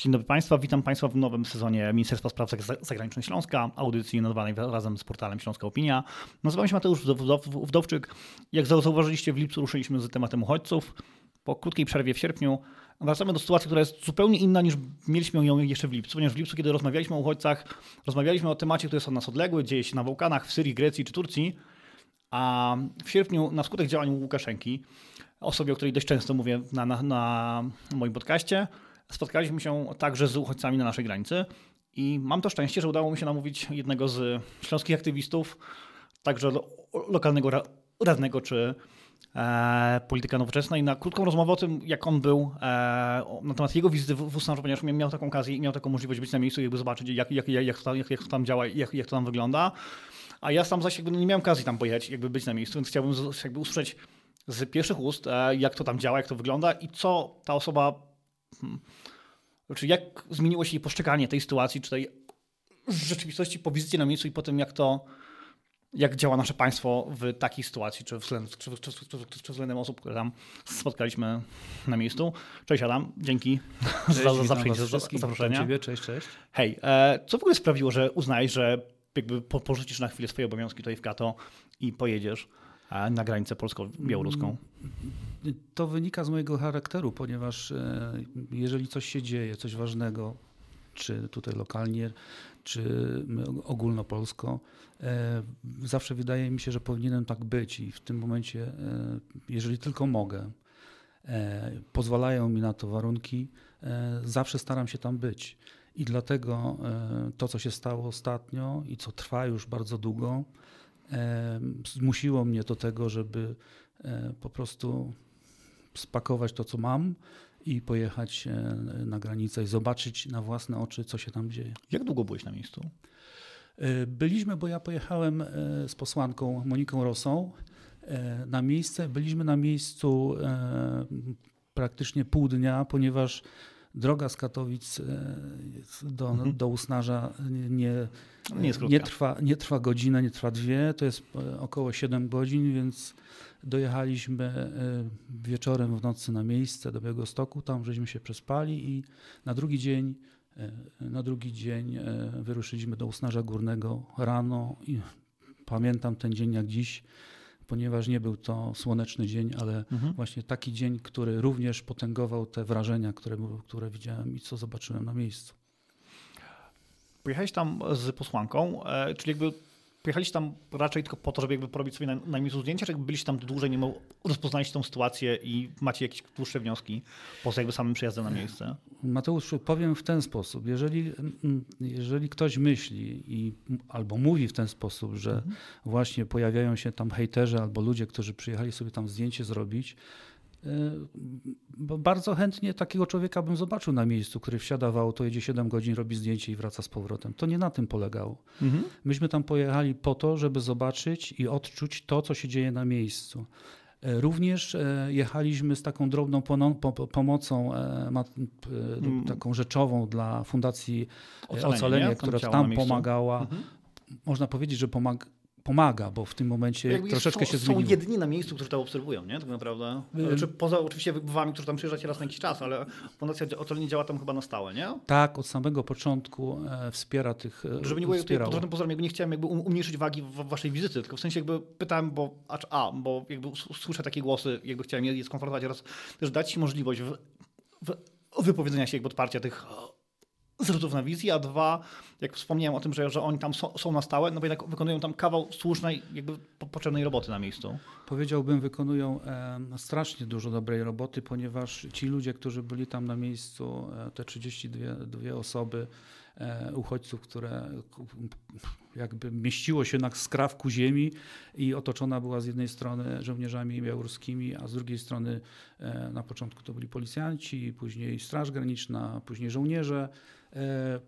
Dzień dobry Państwa, witam Państwa w nowym sezonie Ministerstwa Spraw Zagranicznych Śląska, audycji nadawanej razem z portalem Śląska Opinia. Nazywam się Mateusz Wdowczyk. Jak zauważyliście, w lipcu ruszyliśmy z tematem uchodźców. Po krótkiej przerwie w sierpniu wracamy do sytuacji, która jest zupełnie inna niż mieliśmy ją jeszcze w lipcu, ponieważ w lipcu, kiedy rozmawialiśmy o uchodźcach, rozmawialiśmy o temacie, który jest od nas odległy, dzieje się na Bałkanach, w Syrii, Grecji czy Turcji, a w sierpniu na skutek działań Łukaszenki, osobie, o której dość często mówię na, na, na moim podcaście, spotkaliśmy się także z uchodźcami na naszej granicy i mam to szczęście, że udało mi się namówić jednego z śląskich aktywistów, także lo, lokalnego radnego czy e, polityka nowoczesnej, na krótką rozmowę o tym, jak on był, e, na temat jego wizyty w, w ponieważ miał taką okazję i miał taką możliwość być na miejscu i jakby zobaczyć, jak, jak, jak, to, tam, jak, jak to tam działa, jak, jak to tam wygląda. A ja sam zaś jakby nie miałem okazji tam pojechać, jakby być na miejscu, więc chciałbym jakby usłyszeć z pierwszych ust, e, jak to tam działa, jak to wygląda i co ta osoba hmm, znaczy, jak zmieniło się jej postrzeganie tej sytuacji, czy tej rzeczywistości po wizycie na miejscu i po tym, jak to, jak działa nasze państwo w takiej sytuacji, czy względem, czy, czy, czy, czy względem osób, które tam spotkaliśmy na miejscu. Cześć Adam, dzięki cześć, za, za przyjęcie zaproszenia. Ciebie, cześć, cześć. Hej, e, co w ogóle sprawiło, że uznałeś, że jakby porzucisz na chwilę swoje obowiązki tutaj w Kato i pojedziesz na granicę polsko-białoruską? To wynika z mojego charakteru, ponieważ e, jeżeli coś się dzieje, coś ważnego, czy tutaj lokalnie, czy ogólnopolsko, e, zawsze wydaje mi się, że powinienem tak być i w tym momencie, e, jeżeli tylko mogę, pozwalają mi na to warunki, zawsze staram się tam być. I dlatego to, co się stało ostatnio i co trwa już bardzo długo, zmusiło mnie do tego, żeby e, po prostu spakować to, co mam i pojechać e, na granicę i zobaczyć na własne oczy, co się tam dzieje. Jak długo byłeś na miejscu? E, byliśmy, bo ja pojechałem z posłanką Moniką Rosą na miejsce. Byliśmy na miejscu praktycznie pół dnia, ponieważ droga z Katowic do, mhm. do Usnarza nie, nie, nie, trwa, nie trwa godzinę, nie trwa dwie, to jest e, około 7 godzin, więc dojechaliśmy e, wieczorem w nocy na miejsce do Białegostoku, tam żeśmy się przespali i na drugi dzień e, na drugi dzień wyruszyliśmy do Usnarza Górnego rano i pamiętam ten dzień jak dziś, ponieważ nie był to słoneczny dzień, ale mhm. właśnie taki dzień, który również potęgował te wrażenia, które, które widziałem i co zobaczyłem na miejscu. Pojechałeś tam z posłanką, e, czyli jakby pojechaliście tam raczej tylko po to, żeby jakby porobić sobie na, na miejscu zdjęcia, czy jakby byliście tam dłużej, nie rozpoznaliście tą sytuację i macie jakieś dłuższe wnioski poza jakby samym przyjazdem na miejsce? Mateusz, powiem w ten sposób. Jeżeli, jeżeli ktoś myśli i, albo mówi w ten sposób, że mhm. właśnie pojawiają się tam hejterzy albo ludzie, którzy przyjechali sobie tam zdjęcie zrobić, bo bardzo chętnie takiego człowieka bym zobaczył na miejscu, który wsiada w auto, jedzie 7 godzin, robi zdjęcie i wraca z powrotem. To nie na tym polegało. Mhm. Myśmy tam pojechali po to, żeby zobaczyć i odczuć to, co się dzieje na miejscu. E, również e, jechaliśmy z taką drobną pomocą, e, mm. taką rzeczową dla Fundacji Ocalenie, Ocalenie która tam pomagała. Mhm. Można powiedzieć, że pomaga pomaga, bo w tym momencie Jakby troszeczkę są, się zmieniło. Są jedni na miejscu, którzy to obserwują, nie? Tak naprawdę. Znaczy, poza oczywiście wybywami, którzy tam przyjeżdżacie raz na jakiś czas, ale Fundacja Ocalenie działa tam chyba na stałe, nie? Tak, od samego początku e, wspiera tych e, Żeby nie było pod pozorem, jakby nie chciałem jakby um, umniejszyć wagi w waszej wizyty, tylko w sensie jakby pytałem, bo a, a bo jakby słyszę takie głosy, jakby chciałem je skonfrontować oraz też dać ci możliwość w, w wypowiedzenia się jakby odparcia tych zrzutów na wizji, a dwa, jak wspomniałem o tym, że, że oni tam są, są na stałe, no bo jednak wykonują tam kawał słusznej, jakby potrzebnej roboty na miejscu. Powiedziałbym, wykonują e, strasznie dużo dobrej roboty, ponieważ ci ludzie, którzy byli tam na miejscu, e, te 32 osoby, e, uchodźców, które jakby mieściło się na skrawku ziemi i otoczona była z jednej strony żołnierzami białoruskimi, a z drugiej strony e, na początku to byli policjanci, później Straż Graniczna, później żołnierze. E,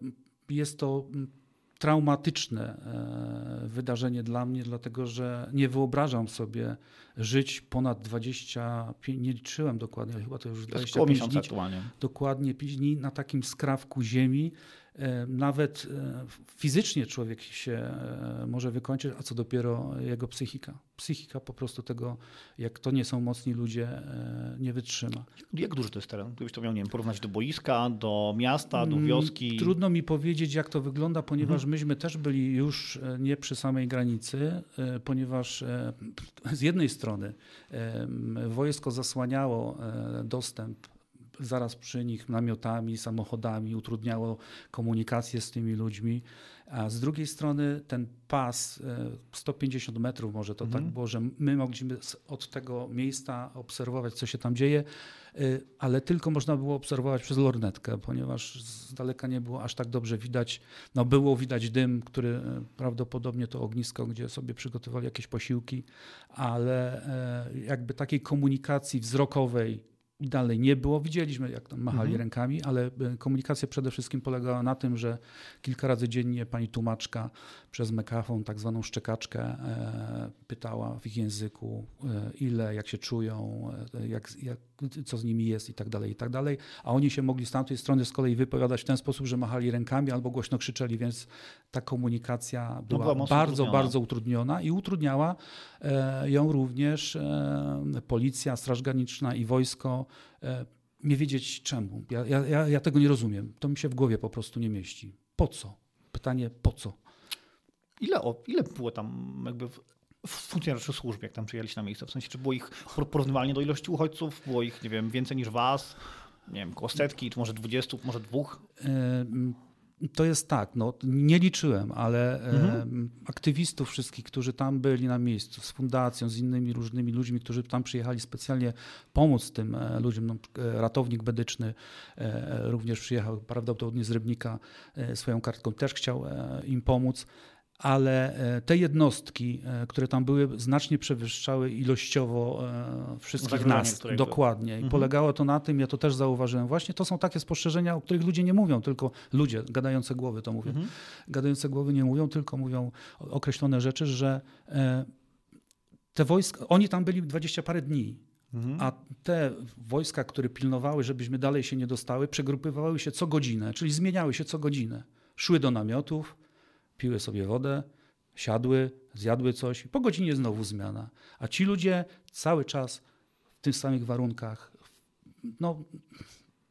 jest to traumatyczne e, wydarzenie dla mnie, dlatego że nie wyobrażam sobie żyć ponad 25, nie liczyłem dokładnie, ale chyba to już 25 dni, aktualnie. dokładnie 5 dni na takim skrawku ziemi, E, nawet e, fizycznie człowiek się e, może wykończyć, a co dopiero jego psychika. Psychika po prostu tego, jak to nie są mocni ludzie, nie wytrzyma. Jak duży to jest teren? Gdybyś to miał, nie wiem, porównać do boiska, do miasta, do mm, wioski? Trudno mi powiedzieć, jak to wygląda, ponieważ mhm. myśmy też byli już nie przy samej granicy, ponieważ z jednej strony wojsko zasłaniało dostęp zaraz przy nich namiotami, samochodami, utrudniało komunikację z tymi ludźmi. A z drugiej strony ten pas 150 e, metrów może to tak mhm. tak było, że my mogliśmy od tego miejsca obserwować, co się tam dzieje, e, ale tylko można było obserwować przez lornetkę, ponieważ z daleka nie było aż tak dobrze widać. No było widać dym, który e, prawdopodobnie to ognisko, gdzie sobie przygotowali jakieś posiłki, ale jakby takiej komunikacji wzrokowej dalej nie było. Widzieliśmy, jak tam machali mhm. rękami, ale e, komunikacja przede wszystkim polegała na tym, że kilka razy dziennie pani tłumaczka przez mekafon, tak zwaną szczekaczkę, e, pytała w ich języku, e, ile, jak się czują, jak, jak, co z nimi jest i tak dalej, i tak dalej. A oni się mogli z tamtej strony z kolei wypowiadać w ten sposób, że machali rękami albo głośno krzyczeli, więc ta komunikacja była, no była bardzo, utrudniona. bardzo utrudniona i utrudniała ją również policja, Straż Graniczna i wojsko E, nie wiedzieć czemu. Ja, ja, ja tego nie rozumiem. To mi się w głowie po prostu nie mieści. Po co? Pytanie po co? Ile, ile było tam jakby funkcjonariuszy służb, jak tam przyjęliście na miejsce? W sensie, czy było ich porównywalnie do ilości uchodźców? Było ich, nie wiem, więcej niż was? Nie wiem, koło setki, czy może dwudziestu, może dwóch? To jest tak, no, nie liczyłem, ale mhm. aktywistów wszystkich, którzy tam byli na miejscu, z fundacją, z innymi różnymi ludźmi, którzy tam przyjechali specjalnie pomóc tym e, ludziom. No, e, ratownik medyczny e, również przyjechał prawdopodobnie z Rybnika swoją kartką, też chciał im pomóc ale e, te jednostki, e, które tam były, znacznie przewyższały ilościowo e, wszystkich nas. Dokładnie. I mhm. polegało to na tym, ja to też zauważyłem, właśnie to są takie spostrzeżenia, o których ludzie nie mówią, tylko ludzie, gadające głowy to mówią. Mhm. Gadające głowy nie mówią, tylko mówią określone rzeczy, że te wojska, oni tam byli dwadzieścia parę dni. Mhm. A te wojska, które pilnowały, żebyśmy dalej się nie dostały, przegrupywały się co godzinę, czyli zmieniały się co godzinę. Szły do namiotów, piły sobie wodę, siadły, zjadły coś i po godzinie znowu zmiana. A ci ludzie cały czas w tych samych warunkach, no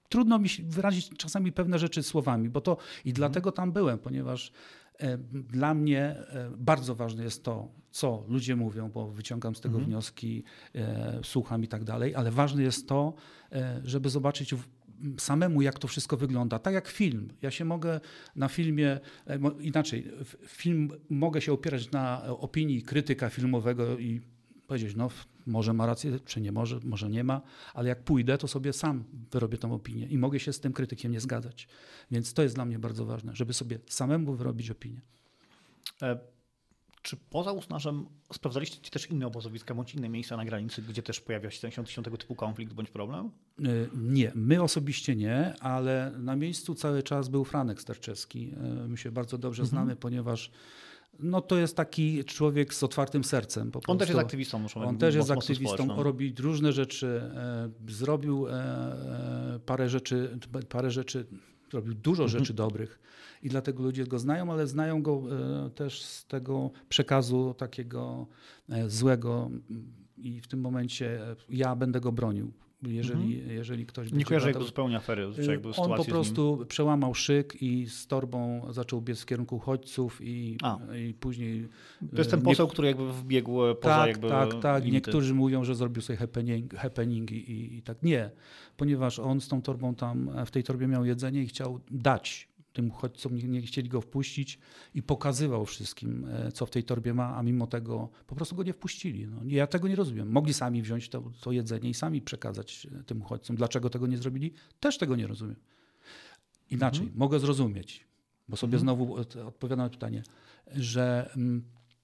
trudno mi wyrazić czasami pewne rzeczy słowami, bo to i mhm. dlatego tam byłem, ponieważ e, dla mnie e, bardzo ważne jest to, co ludzie mówią, bo wyciągam z tego mhm. wnioski, e, słucham i tak dalej, ale ważne jest to, żeby zobaczyć samemu, jak to wszystko wygląda. Tak jak film. Ja się mogę na filmie, e, inaczej, film mogę się opierać na opinii krytyka filmowego i powiedzieć, no może ma rację, czy nie może, może nie ma, ale jak pójdę, to sobie sam wyrobię tą opinię i mogę się z tym krytykiem nie zgadzać. Więc to jest dla mnie bardzo ważne, żeby sobie samemu wyrobić opinię. Czy poza Usnażem sprawdzaliście też inne obozowiska bądź inne miejsca na granicy, gdzie też pojawia się ten, się tego typu konflikt bądź problem? E, nie, my osobiście nie, ale na miejscu cały czas był Franek Sterczewski. E, my się bardzo dobrze mhm. znamy, ponieważ no to jest taki człowiek z otwartym sercem. On też jest aktywistą. Muszę On też jest aktywistą, robi różne rzeczy. E, zrobił parę rzeczy, parę rzeczy, robił dużo mhm. rzeczy dobrych i dlatego ludzie go znają, ale znają go e, też z tego przekazu takiego e, złego i w tym momencie ja będę go bronił. Jeżeli, mhm. jeżeli ktoś Nie kojarzę jego zupełnie afery. Jakby on po prostu przełamał szyk i z torbą zaczął biec w kierunku uchodźców i, i później... To jest ten e, poseł, nie... który jakby wbiegł poza tak, jakby Tak, tak. Limity. Niektórzy mówią, że zrobił sobie happening, happening i, i tak. Nie, ponieważ on z tą torbą tam, w tej torbie miał jedzenie i chciał dać tym uchodźcom nie, nie, chcieli go wpuścić i pokazywał wszystkim, e, co w tej torbie ma, a mimo tego po prostu go nie wpuścili. No, ja tego nie rozumiem. Mogli sami wziąć to, to jedzenie i sami przekazać e, tym uchodźcom. Dlaczego tego nie zrobili? Też tego nie rozumiem. Inaczej, mhm. mogę zrozumieć, bo sobie mhm. znowu odpowiadam na pytanie, że mm,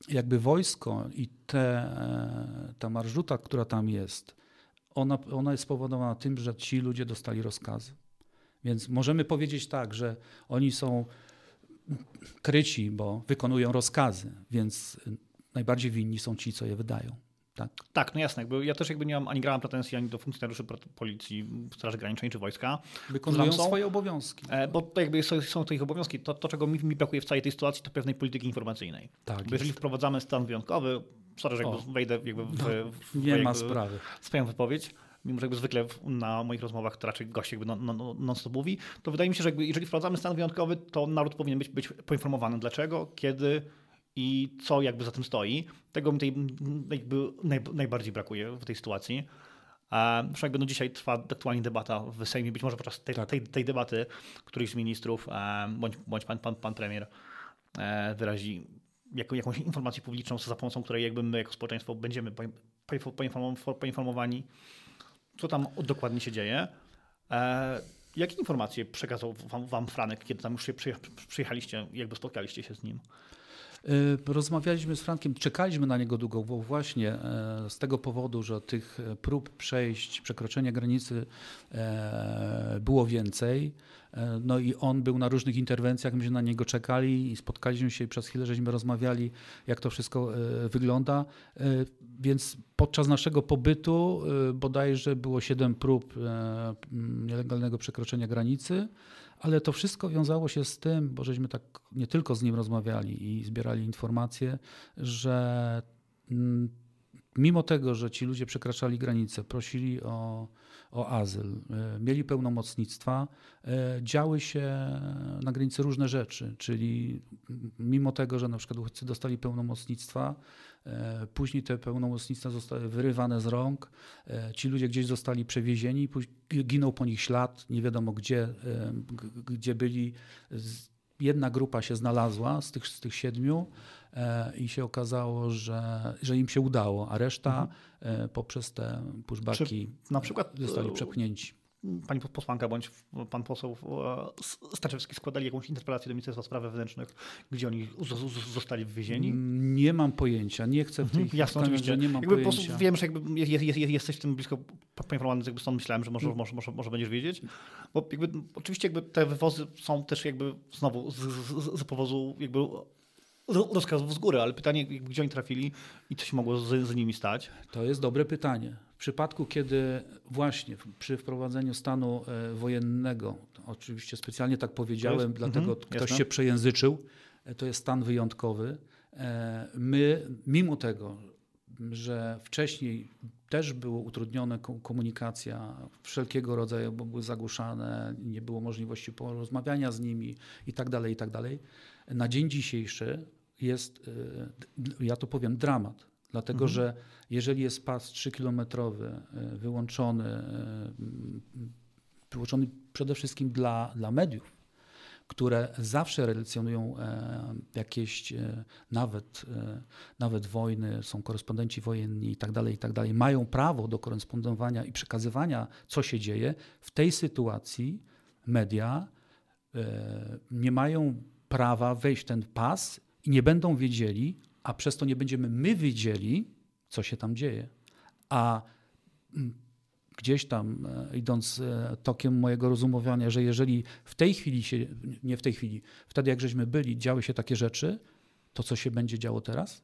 jakby wojsko i te, e, ta marżuta, która tam jest, ona, ona jest spowodowana tym, że ci ludzie dostali rozkazy. Więc możemy powiedzieć tak, że oni są kryci, bo wykonują rozkazy, więc najbardziej winni są ci, co je wydają. Tak. Tak, no jasne. Jakby ja też jakby nie mam ani grałem pretensji ani do funkcjonariuszy policji, Straży Granicznej czy wojska. Wykonują Są- swoje obowiązki. E, Bo to jakby są, są to ich obowiązki. To, to czego mi, mi brakuje w całej tej sytuacji, to pewnej polityki informacyjnej. Tak Bo jeżeli wprowadzamy stan wyjątkowy, sorry, że jakby O. wejdę jakby w, w, Nie jakby ma sprawy. swoją wypowiedź, mimo że jakby zwykle na moich rozmowach to raczej gość jakby non- non- non-stop mówi, to wydaje mi się, że jakby jeżeli wprowadzamy stan wyjątkowy, to naród powinien być, być poinformowany dlaczego, kiedy i co jakby za tym stoi. Tego mi tej jakby naj, najbardziej brakuje w tej sytuacji. E, Zresztą jakby no dzisiaj trwa aktualnie debata w Sejmie, być może podczas tej, Tak. tej, tej debaty któryś z ministrów e, bądź, bądź pan, pan, pan premier e, wyrazi jakąś informację publiczną, za pomocą której jakby my jako społeczeństwo będziemy poin- poinfo- poinform- poinformowani, co tam dokładnie się dzieje. E, jakie informacje przekazał wam, wam Franek, kiedy tam już się przyje- przyjechaliście, jakby spotkaliście się z nim? Y, Rozmawialiśmy z Frankiem, czekaliśmy na niego długo, bo właśnie e, z tego powodu, że tych e, prób przejść, przekroczenia granicy e, było więcej. No i on był na różnych interwencjach, myśmy na niego czekali i spotkaliśmy się i przez chwilę żeśmy rozmawiali, jak to wszystko wygląda. Więc podczas naszego pobytu bodajże było siedem prób nielegalnego przekroczenia granicy. Ale to wszystko wiązało się z tym, bo żeśmy tak nie tylko z nim rozmawiali i zbierali informacje, że mm, mimo tego, że ci ludzie przekraczali granicę, prosili o, o azyl, e, mieli pełnomocnictwa, e, działy się na granicy różne rzeczy, czyli mimo tego, że na przykład uchodźcy dostali pełnomocnictwa, e, później te pełnomocnictwa zostały wyrywane z rąk, ci ludzie gdzieś zostali przewiezieni, ginął po nich ślad, nie wiadomo gdzie, gdzie byli. Jedna grupa się znalazła z tych, z tych siedmiu i się okazało, że, że im się udało, a reszta e, poprzez te pushbacki Na przykład zostali e, przepchnięci. pani posłanka bądź pan poseł e, Staczewski składali jakąś interpelację do Ministerstwa Spraw Wewnętrznych, gdzie oni zostali wywiezieni? Nie mam pojęcia, nie chcę w tej Mhm, chwili Jasne, oczywiście. nie mam jakby pojęcia. wiem, że jakby jest, jest, jest, jesteś w tym blisko poinformowany, jakby stąd myślałem, że może, może, może, może będziesz wiedzieć. Bo jakby, oczywiście jakby te wywozy są też jakby znowu z, z, z powozu jakby ro- rozkazów z góry, ale pytanie, gdzie oni trafili i co się mogło z, z nimi stać. To jest dobre pytanie. W przypadku, kiedy właśnie przy wprowadzeniu stanu e, wojennego, oczywiście specjalnie tak powiedziałem, jest- dlatego mhm, ktoś jasne. się przejęzyczył, e, to jest stan wyjątkowy. E, My, mimo tego, że wcześniej też była utrudniona ko- komunikacja, wszelkiego rodzaju, bo były zagłuszane, nie było możliwości porozmawiania z nimi i tak dalej, i tak dalej. Na dzień dzisiejszy jest, d- ja to powiem, dramat. Dlatego, Mhm. że jeżeli jest pas 3-kilometrowy e, wyłączony, m, wyłączony przede wszystkim dla, dla mediów, które zawsze relacjonują e, jakieś e, nawet, e, nawet wojny, są korespondenci wojenni i tak dalej, i tak dalej, mają prawo do korespondowania i przekazywania, co się dzieje. W tej sytuacji media nie mają prawa wejść w ten pas i nie będą wiedzieli, a przez to nie będziemy my wiedzieli, co się tam dzieje. A mm, gdzieś tam e, idąc e, tokiem mojego rozumowania, że jeżeli w tej chwili się, nie w tej chwili, wtedy jak żeśmy byli, działy się takie rzeczy, to co się będzie działo teraz?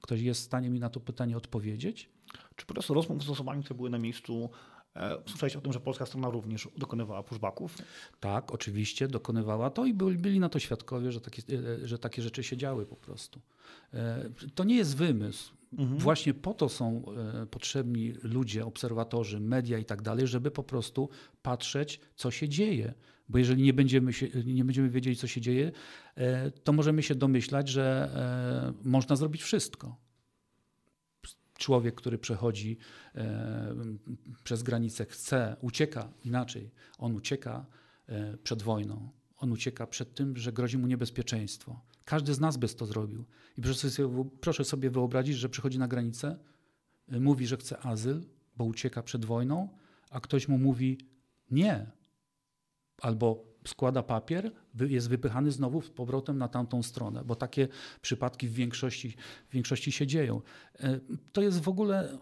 Ktoś jest w stanie mi na to pytanie odpowiedzieć? Czy po prostu rozmów z osobami, które były na miejscu, e, słyszeliście o tym, że polska strona również dokonywała pushbacków? Tak, oczywiście dokonywała to i byli, byli na to świadkowie, że takie, e, że takie rzeczy się działy po prostu. E, To nie jest wymysł. Właśnie po to są potrzebni ludzie, obserwatorzy, media i tak dalej, żeby po prostu patrzeć, co się dzieje. Bo jeżeli nie będziemy, się, nie będziemy wiedzieli, co się dzieje, to możemy się domyślać, że można zrobić wszystko człowiek, który przechodzi e, przez granicę, chce, ucieka inaczej. On ucieka e, przed wojną. On ucieka przed tym, że grozi mu niebezpieczeństwo. Każdy z nas by to zrobił. I proszę sobie, proszę sobie wyobrazić, że przychodzi na granicę, e, mówi, że chce azyl, bo ucieka przed wojną, a ktoś mu mówi nie. Albo składa papier, jest wypychany znowu z powrotem na tamtą stronę, bo takie przypadki w większości, w większości się dzieją. E, To jest w ogóle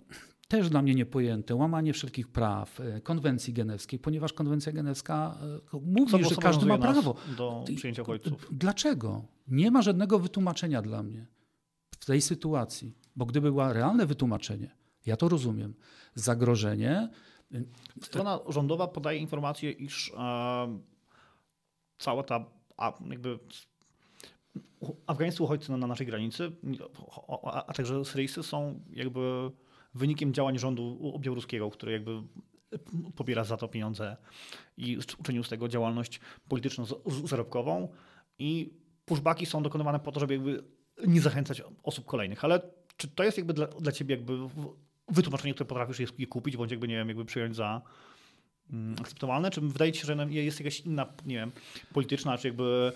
też dla mnie niepojęte, łamanie wszelkich praw, e, konwencji genewskiej, ponieważ konwencja genewska e, mówi, Co że każdy ma prawo. Do przyjęcia uchodźców. Dlaczego? Nie ma żadnego wytłumaczenia dla mnie w tej sytuacji. Bo gdyby było realne wytłumaczenie, ja to rozumiem, zagrożenie. Strona rządowa podaje informację, iż e, cała ta a, jakby afgańscy uchodźcy na, na naszej granicy, a, a także syryjscy są jakby wynikiem działań rządu białoruskiego, który jakby pobiera za to pieniądze i uczynił z tego działalność polityczną zarobkową i pushbacki są dokonywane po to, żeby jakby nie zachęcać osób kolejnych. Ale czy to jest jakby dla, dla ciebie jakby wytłumaczenie, które potrafisz je kupić, bądź jakby, nie wiem, jakby przyjąć za akceptowalne? Czy wydaje ci się, że jest jakaś inna, nie wiem, polityczna, czy jakby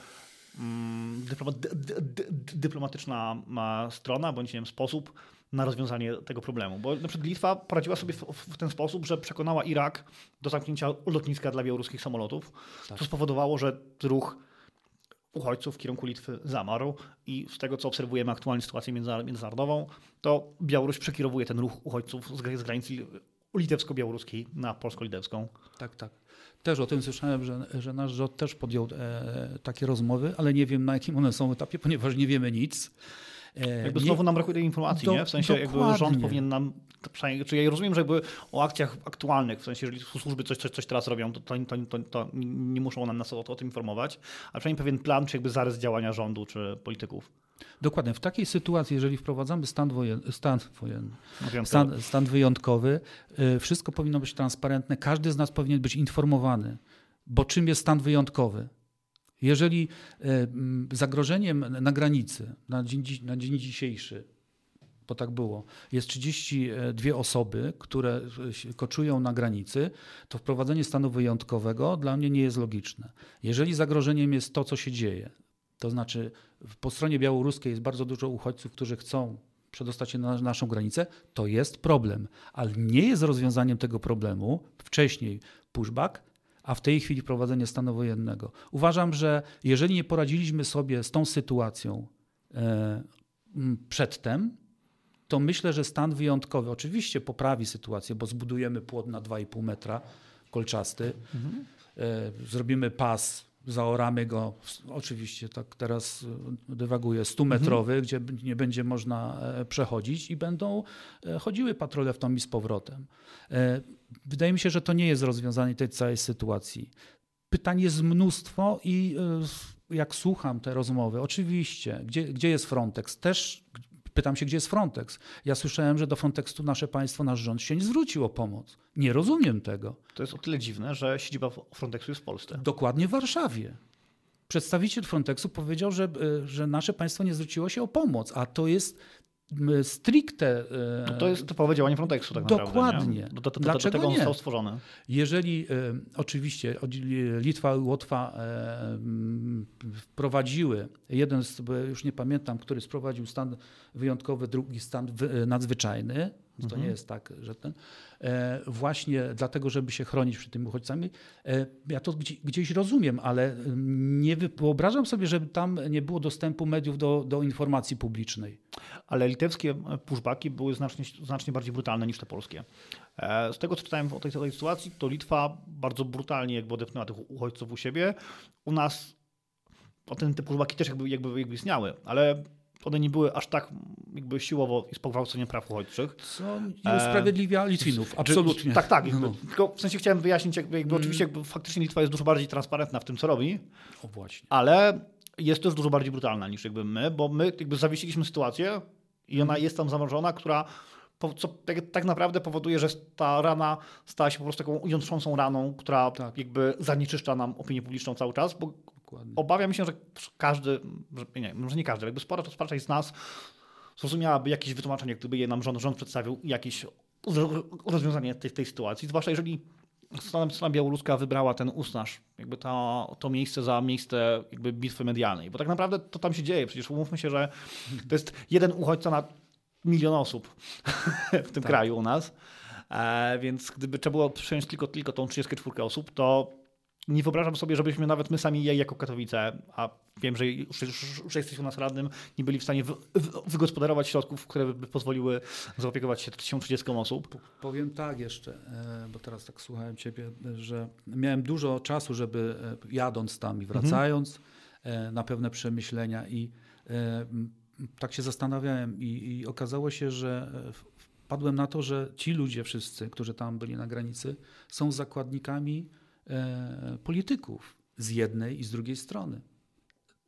mm, dyplomatyczna strona, bądź nie wiem, sposób na rozwiązanie tego problemu. Bo na przykład Litwa poradziła sobie w, w ten sposób, że przekonała Irak do zamknięcia lotniska dla białoruskich samolotów, tak. co spowodowało, że ruch uchodźców w kierunku Litwy zamarł i z tego, co obserwujemy aktualnie sytuację międzynarodową, to Białoruś przekierowuje ten ruch uchodźców z granicy litewsko-białoruskiej na polsko-litewską. Tak, tak. Też o tym słyszałem, że, że nasz rząd też podjął e, takie rozmowy, ale nie wiem na jakim one są etapie, ponieważ nie wiemy nic. E, jakby znowu nam brakuje tej informacji, do, nie? W sensie dokładnie. jakby rząd powinien nam, czy ja rozumiem, że jakby o akcjach aktualnych, w sensie jeżeli służby coś, coś, coś teraz robią, to, to, to, to nie muszą nam nas o, o tym informować, ale przynajmniej pewien plan, czy jakby zarys działania rządu, czy polityków. Dokładnie. W takiej sytuacji, jeżeli wprowadzamy stan, wojen, stan, wojenny, stan, stan wyjątkowy, y, wszystko powinno być transparentne, każdy z nas powinien być informowany, bo czym jest stan wyjątkowy? Jeżeli e, zagrożeniem na granicy na dzień, na dzień dzisiejszy, bo tak było, jest 32 osoby, które koczują na granicy, to wprowadzenie stanu wyjątkowego dla mnie nie jest logiczne. Jeżeli zagrożeniem jest to, co się dzieje, to znaczy po stronie białoruskiej jest bardzo dużo uchodźców, którzy chcą przedostać się na naszą granicę, to jest problem. Ale nie jest rozwiązaniem tego problemu wcześniej pushback, a w tej chwili prowadzenie stanu wojennego. Uważam, że jeżeli nie poradziliśmy sobie z tą sytuacją e, przedtem, to myślę, że stan wyjątkowy oczywiście poprawi sytuację, bo zbudujemy płot na 2,5 metra kolczasty, mhm. e, zrobimy pas zaoramy go, oczywiście tak teraz e, dywaguję, 100-metrowy, mhm. gdzie nie będzie można e, przechodzić i będą e, chodziły patrole w tom i z powrotem. Wydaje mi się, że to nie jest rozwiązanie tej całej sytuacji. Pytań jest mnóstwo i jak słucham te rozmowy, oczywiście, gdzie, gdzie jest Frontex? Też Pytam się, gdzie jest Frontex. Ja słyszałem, że do Frontexu nasze państwo, nasz rząd się nie zwrócił o pomoc. Nie rozumiem tego. To jest o tyle dziwne, że siedziba Frontexu jest w Polsce. Dokładnie w Warszawie. Przedstawiciel Frontexu powiedział, że, e, że nasze państwo nie zwróciło się o pomoc, a to jest stricte. To, to jest typowe działanie Frontexu, tak naprawdę. Dokładnie. Do, do, do, Dlaczego tego nie? został stworzony. Jeżeli e, oczywiście Litwa i Łotwa e, wprowadziły, jeden z, już nie pamiętam, który sprowadził stan wyjątkowy, drugi stan nadzwyczajny, to mhm. nie jest tak, że ten. E, właśnie dlatego, żeby się chronić przed tymi uchodźcami. E, ja to gdzieś rozumiem, ale nie wyobrażam sobie, żeby tam nie było dostępu mediów do, do informacji publicznej. Ale litewskie pushbacki były znacznie, znacznie bardziej brutalne niż te polskie. E, z tego, co czytałem o tej, tej sytuacji, to Litwa bardzo brutalnie jakby odepchnęła tych uchodźców u siebie. U nas o ten typ pushbacki też jakby, jakby, jakby istniały, ale one nie były aż tak jakby siłowo i z pogwałceniem praw uchodźczych. Co nie usprawiedliwia Litwinów, absolutnie. Tak, tak. Jakby, no. Tylko w sensie chciałem wyjaśnić, jakby, jakby mm. oczywiście jakby faktycznie Litwa jest dużo bardziej transparentna w tym, co robi. O właśnie. Ale jest też dużo bardziej brutalna niż jakby my, bo my jakby zawiesiliśmy sytuację i ona mm. jest tam zamrożona, która co tak, tak, naprawdę powoduje, że ta rana stała się po prostu taką jątrzącą raną, która tak. jakby zanieczyszcza nam opinię publiczną cały czas, bo Dokładnie. Obawiam się, że każdy, że nie, może nie każdy, jakby spora, spora część z nas zrozumiałaby jakieś wytłumaczenie, gdyby je nam rząd, rząd przedstawił jakieś rozwiązanie tej, tej sytuacji, zwłaszcza jeżeli strona, strona białoruska wybrała ten usnaż, jakby to, to miejsce za miejsce jakby bitwy medialnej, bo tak naprawdę to tam się dzieje, przecież umówmy się, że to jest jeden uchodźca na milion osób w tym tak. kraju u nas, e, więc gdyby trzeba było przyjąć tylko, tylko tą 34 osób, to nie wyobrażam sobie, żebyśmy nawet my sami jako Katowice, a wiem, że już, już jesteś u nas radnym, nie byli w stanie wy, wygospodarować środków, które by pozwoliły zaopiekować się 1030 osób. Powiem tak jeszcze, e, bo teraz tak słuchałem ciebie, że miałem dużo czasu, żeby e, jadąc tam i wracając mhm. na pewne przemyślenia i tak się zastanawiałem i, i okazało się, że wpadłem na to, że ci ludzie wszyscy, którzy tam byli na granicy, są zakładnikami polityków z jednej i z drugiej strony.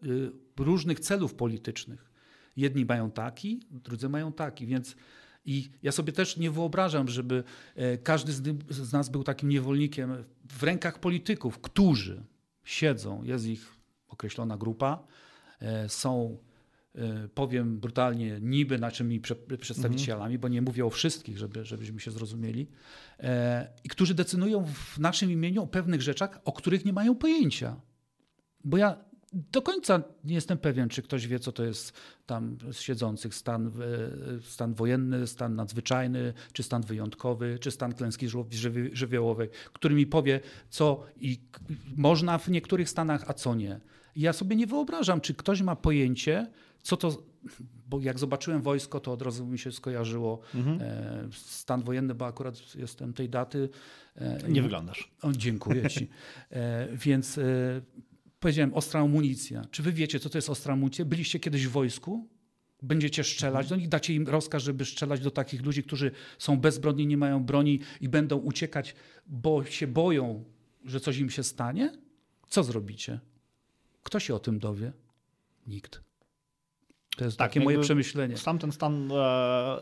Y, różnych celów politycznych. Jedni mają taki, drudzy mają taki, więc i ja sobie też nie wyobrażam, żeby e, każdy z nas był takim niewolnikiem w rękach polityków, którzy siedzą, jest ich określona grupa, e, są, e, powiem brutalnie, niby naszymi przedstawicielami, bo nie mówię o wszystkich, żeby, żebyśmy się zrozumieli, i którzy decydują w naszym imieniu o pewnych rzeczach, o których nie mają pojęcia. Bo ja do końca nie jestem pewien, czy ktoś wie, co to jest tam z siedzących stan, stan wojenny, stan nadzwyczajny, czy stan wyjątkowy, czy stan klęski żywiołowej, który mi powie, co i można w niektórych stanach, a co nie. Ja sobie nie wyobrażam, czy ktoś ma pojęcie, co to, bo jak zobaczyłem wojsko, to od razu mi się skojarzyło mhm. E, stan wojenny, bo akurat jestem tej daty. E, nie wyglądasz. O, dziękuję ci. E, więc powiedziałem, ostra amunicja. Czy wy wiecie, co to jest ostra amunicja? Byliście kiedyś w wojsku? Będziecie strzelać do nich? Dacie im rozkaz, żeby strzelać do takich ludzi, którzy są bezbronni, nie mają broni i będą uciekać, bo się boją, że coś im się stanie? Co zrobicie? Kto się o tym dowie? Nikt. To jest tak, takie moje przemyślenie. Sam ten stan e,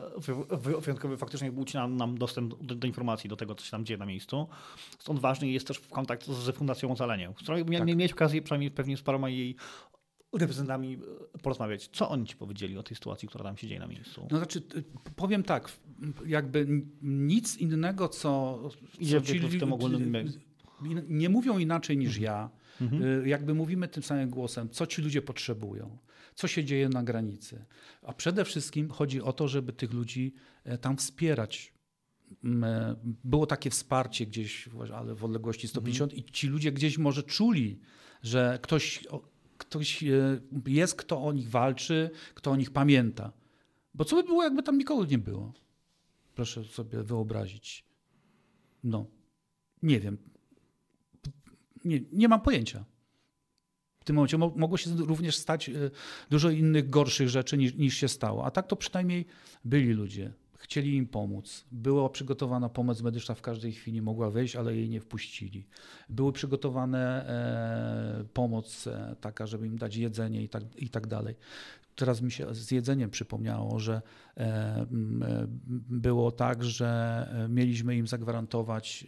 wyjątkowy faktycznie ucina nam dostęp do, do, informacji, do tego, co się tam dzieje na miejscu. Stąd ważny jest też kontakt z Fundacją Ocalenie, z którą tak. mieć okazję przynajmniej pewnie z paroma jej reprezentantami e, porozmawiać. Co oni ci powiedzieli o tej sytuacji, która tam się dzieje na miejscu? No znaczy, powiem tak, jakby nic innego, co, co ci, w tym ogólnym... nie mówią inaczej niż ja. Mhm. Y, jakby mówimy tym samym głosem, co ci ludzie potrzebują co się dzieje na granicy. A przede wszystkim chodzi o to, żeby tych ludzi e, tam wspierać. Mm, e, było takie wsparcie gdzieś, ale w odległości 150 mhm. i ci ludzie gdzieś może czuli, że ktoś, ktoś e, jest, kto o nich walczy, kto o nich pamięta. Bo co by było, jakby tam nikogo nie było? Proszę sobie wyobrazić. No, nie wiem. Nie, nie mam pojęcia tym momencie. Mogło się również stać e, dużo innych gorszych rzeczy niż, niż się stało. A tak to przynajmniej byli ludzie. Chcieli im pomóc. Była przygotowana pomoc medyczna w każdej chwili, mogła wejść, ale jej nie wpuścili. Były przygotowane e, pomoc e, taka, żeby im dać jedzenie i tak, i tak dalej. Teraz mi się z jedzeniem przypomniało, że e, e, było tak, że e, mieliśmy im zagwarantować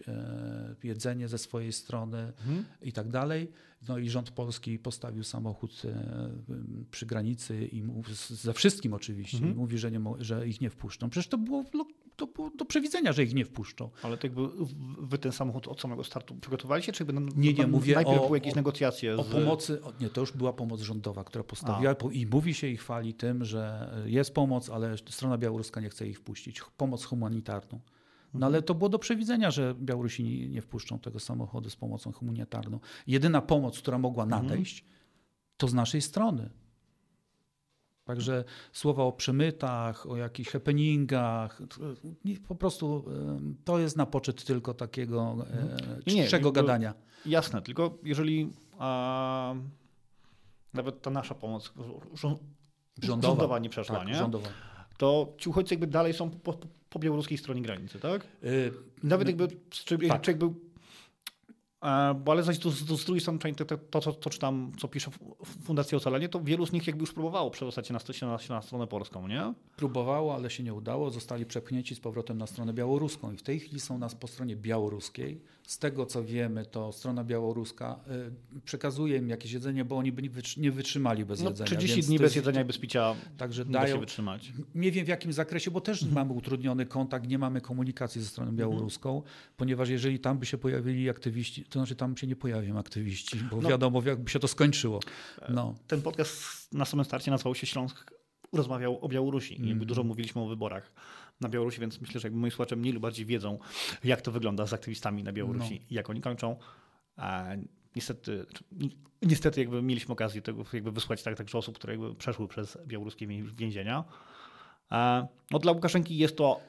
jedzenie ze swojej strony mhm. i tak dalej. No i rząd polski postawił samochód przy granicy i ze wszystkim oczywiście mhm. mówi, że, nie, że ich nie wpuszczą. Przecież to było to było do przewidzenia, że ich nie wpuszczą. Ale to jakby wy ten samochód od samego startu przygotowali się, czy jakby nie, nie, mówię najpierw o, były jakieś negocjacje? O, z... pomocy, nie, to już była pomoc rządowa, która postawiła A. i mówi się i chwali tym, że jest pomoc, ale strona białoruska nie chce ich wpuścić. Pomoc humanitarną. No mhm. ale to było do przewidzenia, że Białorusini nie wpuszczą tego samochodu z pomocą humanitarną. Jedyna pomoc, która mogła mhm. nadejść, to z naszej strony. Także słowa o przemytach, o jakichś happeningach, po prostu to jest na poczet tylko takiego e, nie, czczego gadania. Jasne, tylko jeżeli a, nawet ta nasza pomoc rządowa, rządowa nie przeszła, tak, nie? Rządowa. to ci uchodźcy jakby dalej są po, po, po białoruskiej stronie granicy, tak? Yy, nawet jakby, czy, tak. czy jakby bo ale zaś z, z drugiej strony to, to, to, to czytam, co pisze Fundacja Ocalenie, to wielu z nich jakby już próbowało przedostać się na, na, na stronę polską, nie? Próbowało, ale się nie udało. Zostali przepchnięci z powrotem na stronę białoruską i w tej chwili są nas po stronie białoruskiej. Z tego co wiemy, to strona białoruska y, przekazuje im jakieś jedzenie, bo oni by nie wytrzymali bez no, jedzenia. 30 dni bez jedzenia i bez picia także dają, się wytrzymać. Nie wiem w jakim zakresie, bo też mhm. mamy utrudniony kontakt, nie mamy komunikacji ze stroną białoruską, mhm. ponieważ jeżeli tam by się pojawili aktywiści, to znaczy tam się nie pojawią aktywiści, bo no, wiadomo jakby się to skończyło. No. Ten podcast na samym starcie nazywał się Śląsk rozmawiał o Białorusi. Mm. Jakby dużo mówiliśmy o wyborach na Białorusi, więc myślę, że jakby moi słuchacze mniej lub bardziej wiedzą, jak to wygląda z aktywistami na Białorusi no. i jak oni kończą. A niestety, niestety jakby mieliśmy okazję tego jakby wysłać tak, także osób, które jakby przeszły przez białoruskie więzienia. No dla Łukaszenki jest to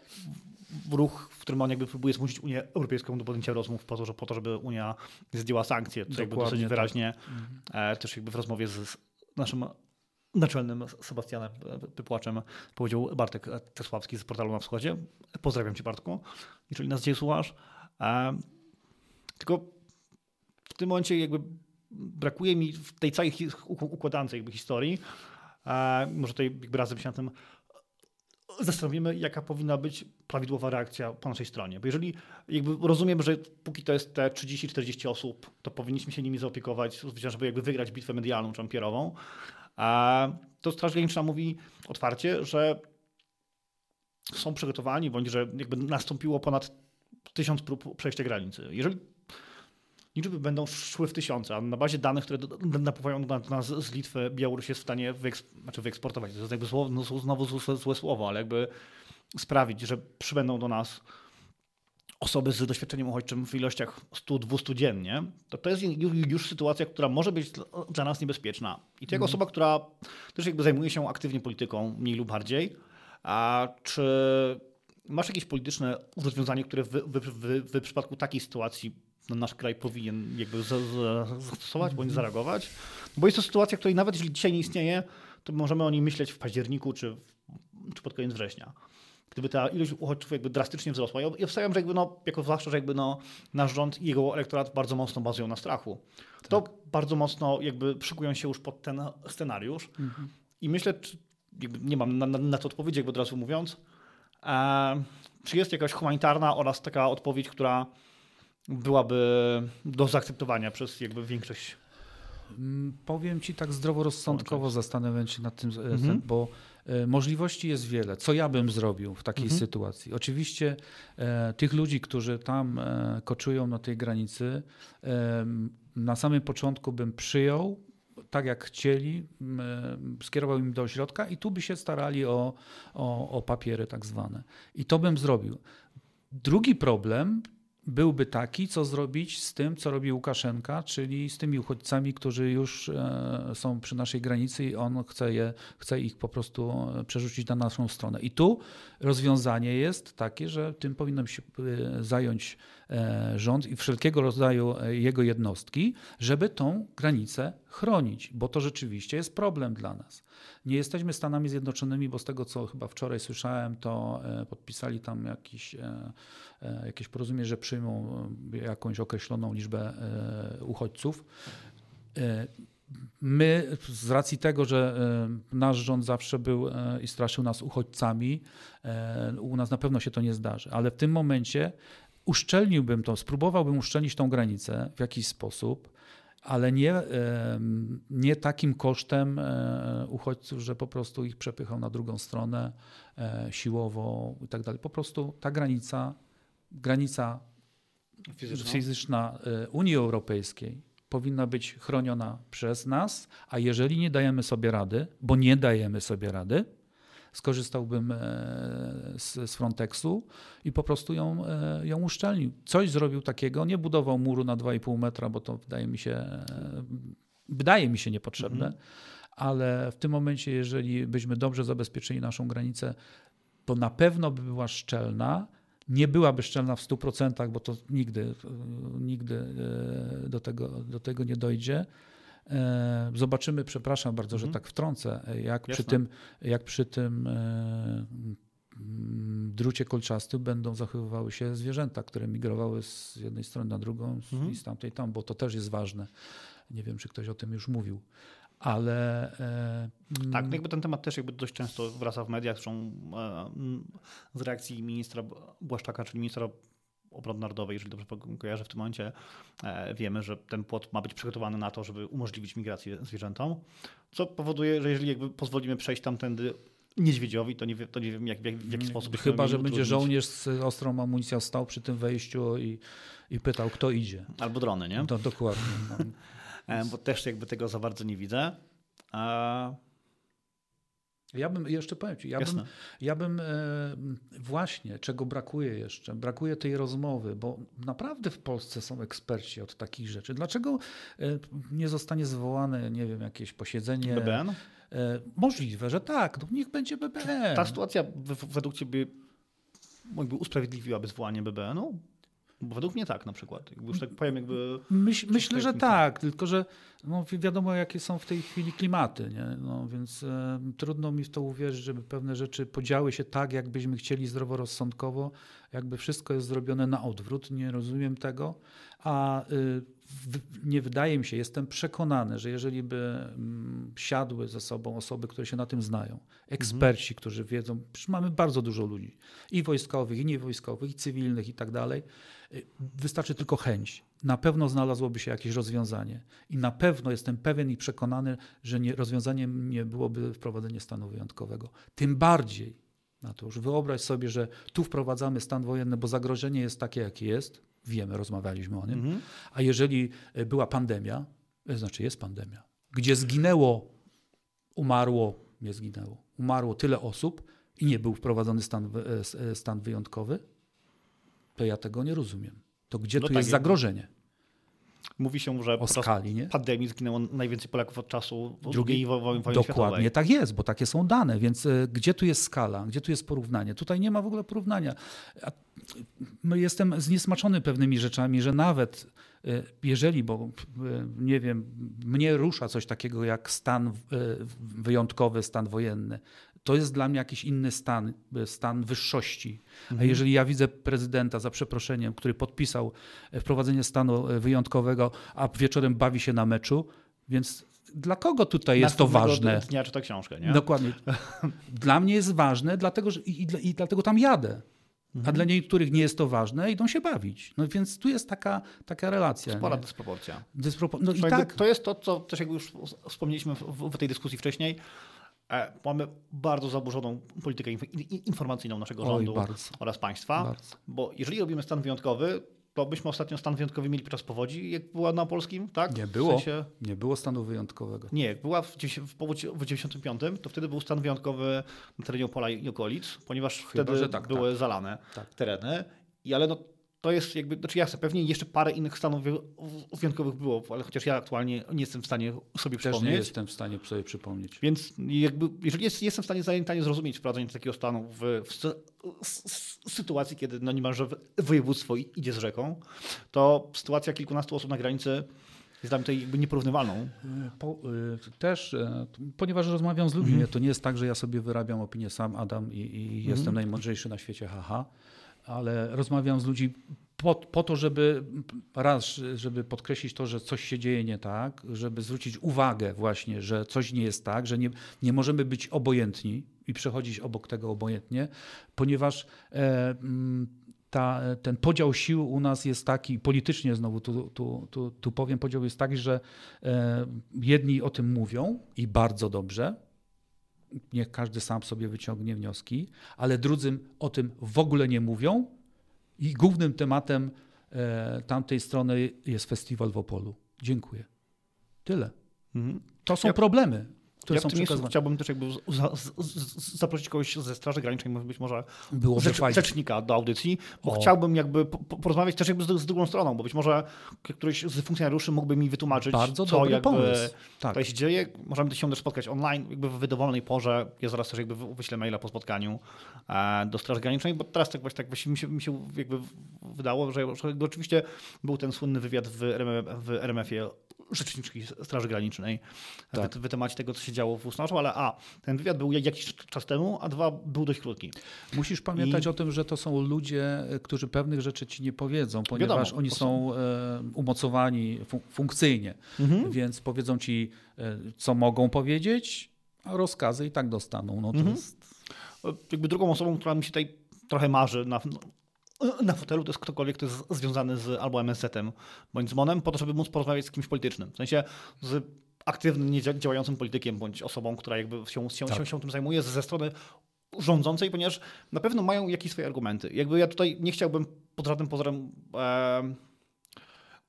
ruch, w którym on jakby próbuje zmusić Unię Europejską do podjęcia rozmów po to, że, po to żeby Unia zdjęła sankcje, co jakby dosyć tak. wyraźnie mhm. e, też jakby w rozmowie z naszym naczelnym Sebastianem Pypłaczem powiedział Bartek Czesławski z portalu na wschodzie. Pozdrawiam cię Bartku, jeżeli nas dzisiaj słuchasz. Tylko w tym momencie jakby brakuje mi w tej całej układance jakby historii, może tutaj jakby razem się na tym zastanowimy, jaka powinna być prawidłowa reakcja po naszej stronie. Bo jeżeli jakby rozumiem, że póki to jest te 30-40 osób, to powinniśmy się nimi zaopiekować, żeby jakby wygrać bitwę medialną czy ampierową, to Straż Graniczna mówi otwarcie, że są przygotowani, bądź że jakby nastąpiło ponad tysiąc prób przejścia granicy. Jeżeli liczby będą szły w tysiące, a na bazie danych, które napływają do nas z Litwy, Białoruś jest w stanie wyeks- znaczy wyeksportować, to jest jakby no, znowu złe słowo, ale jakby sprawić, że przybędą do nas osoby z doświadczeniem uchodźczym w ilościach 100-200 dziennie, to to jest już sytuacja, która może być dla nas niebezpieczna. I to jako mm. osoba, która też jakby zajmuje się aktywnie polityką, mniej lub bardziej, a czy masz jakieś polityczne rozwiązanie, które w, w, w, w przypadku takiej sytuacji nasz kraj powinien jakby zastosować bądź zareagować? Bo jest to sytuacja, której nawet jeśli dzisiaj nie istnieje, to możemy o niej myśleć w październiku czy, czy pod koniec września gdyby ta ilość uchodźców jakby drastycznie wzrosła. Ja wstawiam, że jakby no, jako zwłaszcza, że jakby no, nasz rząd i jego elektorat bardzo mocno bazują na strachu. Tak. To bardzo mocno jakby szykują się już pod ten scenariusz mhm. i myślę, czy, nie mam na, na, na, to odpowiedzi, jakby od razu mówiąc, e, czy jest jakaś humanitarna oraz taka odpowiedź, która byłaby do zaakceptowania przez jakby większość mm, Powiem ci tak zdroworozsądkowo, zastanawiam się nad tym, e, mhm. bo możliwości jest wiele. Co ja bym zrobił w takiej mhm. sytuacji? Oczywiście e, tych ludzi, którzy tam e, koczują na tej granicy, e, na samym początku bym przyjął, tak jak chcieli, e, skierował im do ośrodka i tu by się starali o, o, o papiery tak zwane. I to bym zrobił. Drugi problem byłby taki, co zrobić z tym, co robi Łukaszenka, czyli z tymi uchodźcami, którzy już e, są przy naszej granicy i on chce, je, chce ich po prostu e, przerzucić na naszą stronę. I tu rozwiązanie jest takie, że tym powinno się e, zająć rząd i wszelkiego rodzaju jego jednostki, żeby tą granicę chronić, bo to rzeczywiście jest problem dla nas. Nie jesteśmy Stanami Zjednoczonymi, bo z tego, co chyba wczoraj słyszałem, to podpisali tam jakiś E, jakieś porozumienie, że przyjmą e, jakąś określoną liczbę e, uchodźców. My, z racji tego, że nasz rząd zawsze był i straszył nas uchodźcami, u nas na pewno się to nie zdarzy, ale w tym momencie uszczelniłbym to, spróbowałbym uszczelnić tą granicę w jakiś sposób, ale nie, nie takim kosztem uchodźców, że po prostu ich przepychał na drugą stronę siłowo i tak dalej. Po prostu ta granica granica fizyczna, fizyczna y, Unii Europejskiej powinna być chroniona przez nas, a jeżeli nie dajemy sobie rady, bo nie dajemy sobie rady, skorzystałbym e, z, z Frontexu i po prostu ją, e, ją uszczelnił. Coś zrobił takiego, nie budował muru na 2,5 metra, bo to wydaje mi się, e, wydaje mi się niepotrzebne, mhm. ale w tym momencie, jeżeli byśmy dobrze zabezpieczyli naszą granicę, to na pewno by była szczelna, nie byłaby szczelna w 100%, bo to nigdy, nigdy do tego, do tego nie dojdzie. E, zobaczymy, przepraszam bardzo, mhm. że tak wtrącę, jak przy tym, jak przy tym e, drucie kolczastym będą zachowywały się zwierzęta, które migrowały z jednej strony na drugą mhm. i z tamtej tam, bo to też jest ważne. Nie wiem, czy ktoś o tym już mówił ale... E, tak, no jakby ten temat też jakby dość często wraca w mediach, zresztą e, z reakcji ministra Błaszczaka, czyli ministra obrony narodowej, jeżeli dobrze kojarzę w tym momencie, e, wiemy, że ten płot ma być przygotowany na to, żeby umożliwić migrację zwierzętom, co powoduje, że jeżeli jakby pozwolimy przejść tamtędy niedźwiedziowi, to nie, to nie wiem, jak, w, jaki sposób. Chyba, że będzie żołnierz z ostrą amunicją stał przy tym wejściu i, i pytał, kto idzie. Albo drony, nie? To, dokładnie. No. E, bo też jakby tego za bardzo nie widzę. Ja bym, jeszcze powiem Ci, ja bym, ja bym e, właśnie, czego brakuje jeszcze, brakuje tej rozmowy, bo naprawdę w Polsce są eksperci od takich rzeczy. Dlaczego e, nie zostanie zwołane, nie wiem, jakieś posiedzenie? BBN? Możliwe, że tak, no niech będzie BBN. Ta sytuacja według Ciebie jakby usprawiedliwiłaby zwołanie BBN-u? Bo według mnie tak na przykład. Już tak powiem, jakby. Myśl, myślę, że tak, tylko że no, wi- wiadomo, jakie są w tej chwili klimaty, nie? No, więc e, trudno mi w to uwierzyć, żeby pewne rzeczy podziały się tak, jakbyśmy chcieli zdroworozsądkowo, jakby wszystko jest zrobione na odwrót. Nie rozumiem tego, a y, nie wydaje mi się, jestem przekonany, że jeżeli by mm, siadły ze sobą osoby, które się na tym znają, eksperci, którzy wiedzą, mamy bardzo dużo ludzi, i wojskowych, i niewojskowych, i cywilnych, i tak dalej, y, wystarczy tylko chęć. Na pewno znalazłoby się jakieś rozwiązanie. I na pewno jestem pewien i przekonany, że nie, rozwiązaniem nie byłoby wprowadzenie stanu wyjątkowego. Tym bardziej, na to już wyobraź sobie, że tu wprowadzamy stan wojenny, bo zagrożenie jest takie, jakie jest. Wiemy, rozmawialiśmy o nim. Mhm. A jeżeli e, była pandemia, e, znaczy jest pandemia, gdzie zginęło, umarło, nie zginęło, umarło tyle osób i nie był wprowadzony stan, e, stan wyjątkowy, to ja tego nie rozumiem. To gdzie No tu tak, jest zagrożenie? Mówi się, że O skali, nie? pandemii zginęło najwięcej Polaków od czasu wo- wojny Dokładnie światowej. tak jest, bo takie są dane, więc e, gdzie tu jest skala, gdzie tu jest porównanie? Tutaj nie ma w ogóle porównania. No, jestem zniesmaczony pewnymi rzeczami, że nawet e, jeżeli, bo e, nie wiem, mnie rusza coś takiego jak stan wyjątkowy, stan wojenny. To jest dla mnie jakiś inny stan, e, stan wyższości. A jeżeli ja widzę prezydenta, za przeproszeniem, który podpisał e, wprowadzenie stanu e, wyjątkowego, a wieczorem bawi się na meczu, więc dla kogo tutaj jest to ważne? dnia czyta książkę, nie? Dokładnie. Dla mnie jest ważne, dlatego, że, i, i, i dlatego tam jadę. Mhm. A dla niektórych nie jest to ważne, idą się bawić. No więc tu jest taka, taka relacja. Spora nie? dysproporcja. Dyspropo- no i tak, To jest to, co też jakby już wspomnieliśmy w, w tej dyskusji wcześniej. E, Mamy bardzo zaburzoną politykę informacyjną naszego Oj, rządu bardzo. oraz państwa, Bardzo. bo jeżeli robimy stan wyjątkowy, to byśmy ostatnio stan wyjątkowy mieli podczas powodzi, jak była na polskim, tak? Nie W było. sensie, nie było stanu wyjątkowego. nie, jak była w, w powodzi w 95, to wtedy był stan wyjątkowy na terenie Opola i okolic, ponieważ wtedy że tak, były zalane Tak. tereny. I ale no, to jest jakby, znaczy jasne, pewnie jeszcze parę innych stanów wy- wyjątkowych było, ale chociaż ja aktualnie nie jestem w stanie sobie Też nie przypomnieć. jestem w stanie sobie przypomnieć. Więc jakby, jeżeli jest, jestem w stanie zajętanie zrozumieć wprowadzenie takiego stanu w, w, s- sytuacji, kiedy no niemalże w- województwo idzie z rzeką, to sytuacja kilkunastu osób na granicy jest dla mnie tutaj jakby nieporównywalną. Po, y, też, e, ponieważ rozmawiam z ludźmi, to nie jest tak, że ja sobie wyrabiam opinię sam, Adam, i, i jestem najmądrzejszy na świecie, haha, ale rozmawiam z ludźmi po, po to, żeby raz, żeby podkreślić to, że coś się dzieje nie tak, żeby zwrócić uwagę właśnie, że coś nie jest tak, że nie, nie możemy być obojętni i przechodzić obok tego obojętnie, ponieważ e, mm, ta, ten podział sił u nas jest taki, politycznie znowu tu, tu, tu, tu powiem, podział jest taki, że e, jedni o tym mówią i bardzo dobrze, niech każdy sam sobie wyciągnie wnioski, ale drudzy o tym w ogóle nie mówią i głównym tematem e, tamtej strony jest festiwal w Opolu. Dziękuję. Tyle. To są Ja- problemy, które Ja w są tym miejscu przekazywane. chciałbym też jakby z, za, z, z, zaprosić kogoś ze Straży Granicznej, może być może Byłoby rzecz, fajnie. rzecznika do audycji, bo O. chciałbym jakby po, po- porozmawiać też jakby z, z drugą stroną, bo być może któryś z funkcjonariuszy mógłby mi wytłumaczyć, Bardzo co jakby pomysł. Tak. tutaj się dzieje. Możemy się też spotkać online, jakby w dowolnej porze. Ja zaraz też jakby wy- wyślę maila po spotkaniu e, do Straży Granicznej, bo teraz tak właśnie tak właśnie mi się, mi się jakby w- wydało, że, oczywiście był ten słynny wywiad w, RMF, w RMF-ie rzeczniczki Straży Granicznej Tak. w, w temacie tego, co się działo w Usnarzu, ale a, ten wywiad był jakiś czas temu, a dwa, był dość krótki. Musisz pamiętać I- o tym, że to są ludzie, e, którzy pewnych rzeczy ci nie powiedzą, ponieważ Wiadomo, oni są e, umocowani fun- funkcyjnie, Mhm. więc powiedzą ci, e, co mogą powiedzieć, a rozkazy i tak dostaną. No to Mhm. jest, Jakby drugą osobą, która mi się tutaj trochę marzy na, na fotelu, to jest ktokolwiek, kto jest związany z albo MSZ-em bądź z MON-em, po to, żeby móc porozmawiać z kimś politycznym. W sensie z aktywnym, nie działającym politykiem bądź osobą, która jakby się, się, Tak. się, się tym zajmuje ze strony rządzącej, ponieważ na pewno mają jakieś swoje argumenty. Jakby ja tutaj nie chciałbym pod żadnym pozorem em,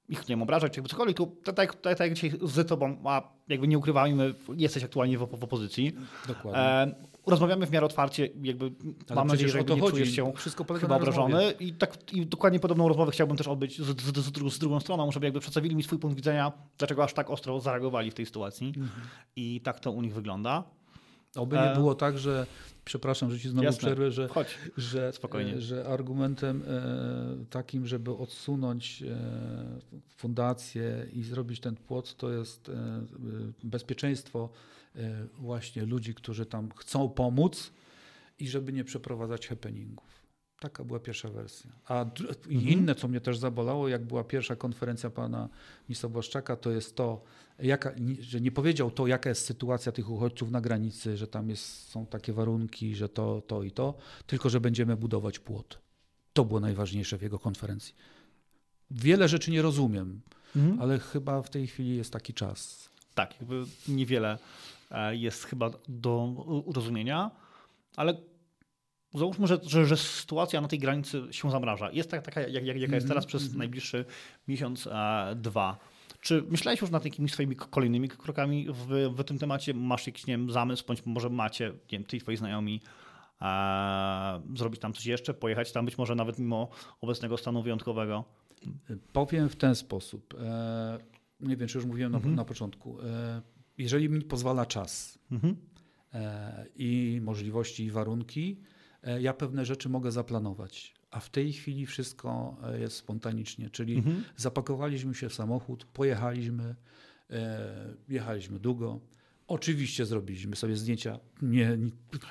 ich nie wiem, obrażać, czy jakby cokolwiek, tylko tak, tak, tak, tak jak dzisiaj z tobą, a jakby nie ukrywajmy, jesteś aktualnie w, w opozycji. dokładnie. E, rozmawiamy w miarę otwarcie, jakby Ale mam nadzieję, że jakby to nie chodzi. czujesz się Wszystko chyba rozmowie. obrażony. I, tak, I dokładnie podobną rozmowę chciałbym też odbyć z, z, z, drugą- z drugą stroną, żeby jakby przedstawili mi swój punkt widzenia, dlaczego aż tak ostro zareagowali w tej sytuacji. Mhm. I tak to u nich wygląda. Oby nie E, było tak, że, przepraszam, że ci znowu Jasne. przerwę, że, Chodź. że, Spokojnie. e, że argumentem e, takim, żeby odsunąć e, fundację i zrobić ten płot, to jest bezpieczeństwo właśnie ludzi, którzy tam chcą pomóc i żeby nie przeprowadzać happeningów. Taka była pierwsza wersja. A Mhm. inne, co mnie też zabolało, jak była pierwsza konferencja pana ministra Błaszczaka, to jest to, jaka, że nie powiedział to, jaka jest sytuacja tych uchodźców na granicy, że tam jest, są takie warunki, że to, to i to, tylko że będziemy budować płot. To było najważniejsze w jego konferencji. Wiele rzeczy nie rozumiem, Mhm. ale chyba w tej chwili jest taki czas. Tak, jakby niewiele e, jest chyba do urozumienia, ale załóżmy, że, że, że sytuacja na tej granicy się zamraża. Jest tak, taka, jak, jak, jaka jest Mhm, teraz przez mhm. najbliższy miesiąc, e, dwa. Czy myślałeś już nad jakimiś swoimi kolejnymi krokami w, w tym temacie? Masz jakiś nie wiem, zamysł, bądź może macie, nie wiem, ty i twoi znajomi, e, zrobić tam coś jeszcze, pojechać tam być może nawet mimo obecnego stanu wyjątkowego? Powiem w ten sposób. E, nie wiem, czy już mówiłem Mhm. na, na początku. E, jeżeli mi pozwala czas Mhm. e, i możliwości i warunki, ja pewne rzeczy mogę zaplanować. A w tej chwili wszystko e, jest spontanicznie, czyli Mhm. zapakowaliśmy się w samochód, pojechaliśmy, e, jechaliśmy długo. Oczywiście zrobiliśmy sobie zdjęcia, nie,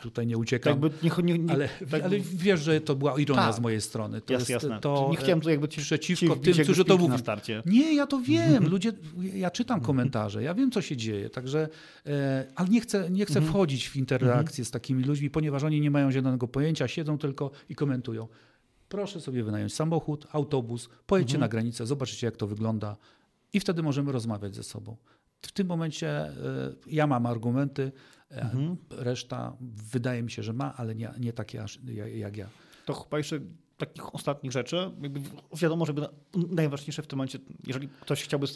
tutaj nie uciekam, jakby nie, nie, nie, ale, tak ale wiesz, że to była ironia Tak. z mojej strony. To jasne, jest jasne. to, nie chciałem tu jakby ci, przeciwko ci tym, którzy to mówią. Nie, ja to wiem. Mhm. Ludzie, ja czytam komentarze, ja wiem, co się dzieje, także, e, ale nie chcę, nie chcę Mhm. wchodzić w interakcję z takimi ludźmi, ponieważ oni nie mają zielonego pojęcia, siedzą tylko i komentują. Proszę sobie wynająć samochód, autobus, pojedźcie Mhm. na granicę, zobaczycie, jak to wygląda i wtedy możemy rozmawiać ze sobą. W tym momencie e, ja mam argumenty, e, Mhm. reszta wydaje mi się, że ma, ale nie, nie takie aż jak, jak ja. To chyba jeszcze takich ostatnich rzeczy. Wiadomo, żeby najważniejsze w tym momencie, jeżeli ktoś chciałby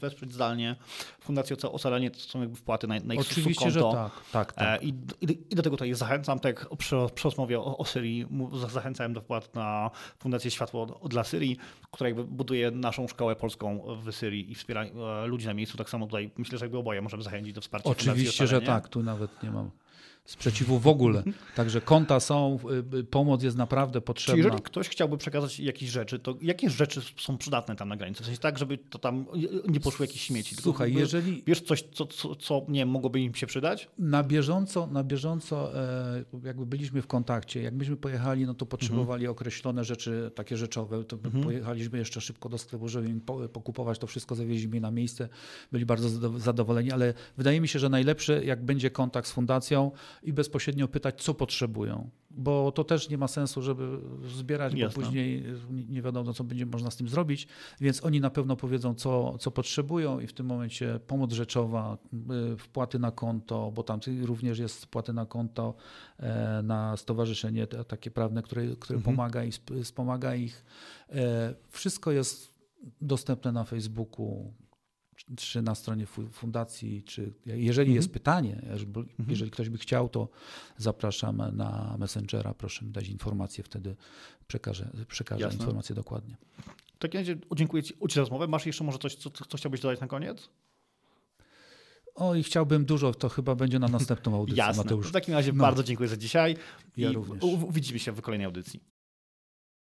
wesprzeć zdalnie Fundację Oca- Ocalenie, to są jakby wpłaty na, na ich Oczywiście, że tak. tak, tak. E, I, i, I do tego tutaj zachęcam, tak jak przy, przy rozmowie o, o Syrii zachęcałem do wpłat na Fundację Światło dla Syrii, która jakby buduje naszą szkołę polską w Syrii i wspiera e, ludzi na miejscu. Tak samo tutaj myślę, że jakby oboje możemy zachęcić do wsparcia Oczywiście, że tak. Tu nawet nie mam sprzeciwu w ogóle. Także konta są, y, y, pomoc jest naprawdę Czyli potrzebna. jeżeli ktoś chciałby przekazać jakieś rzeczy, to jakie rzeczy są przydatne tam na granicy? W sensie tak, żeby to tam nie poszły jakieś śmieci. tylko Słuchaj, jakby jeżeli Wiesz coś, co, co, co nie wiem, mogłoby im się przydać? na bieżąco, na bieżąco e, jakby byliśmy w kontakcie, jak myśmy pojechali, no to potrzebowali określone rzeczy, takie rzeczowe, to Mhm. pojechaliśmy jeszcze szybko do sklepu, żeby im po- pokupować to wszystko, zawieźliśmy na miejsce, byli bardzo zado- zadowoleni, ale wydaje mi się, że najlepsze, jak będzie kontakt z fundacją i bezpośrednio pytać, co potrzebują, bo to też nie ma sensu, żeby zbierać, bo Jasne. później nie- wiadomo, co będzie można z tym zrobić, więc oni na pewno powiedzą, co, co potrzebują i w tym momencie pomoc rzeczowa, y, wpłaty na konto, bo tam również jest wpłaty na konto e, na stowarzyszenie takie prawne, które, które Mhm. pomaga i sp- wspomaga ich. E, Wszystko jest dostępne na Facebooku, czy- na stronie fu- fundacji, czy jeżeli Mhm. jest pytanie, jeżeli, jeżeli ktoś by chciał, to zapraszam na Messengera, proszę mi dać informację, wtedy przekażę, przekażę Jasne. informację dokładnie. W takim razie dziękuję Ci za rozmowę. Masz jeszcze może coś, co, co chciałbyś dodać na koniec? O i chciałbym dużo, to chyba będzie na następną audycję, Jasne. Mateusz. W takim razie No. bardzo dziękuję za dzisiaj Ja i również. widzimy się w kolejnej audycji.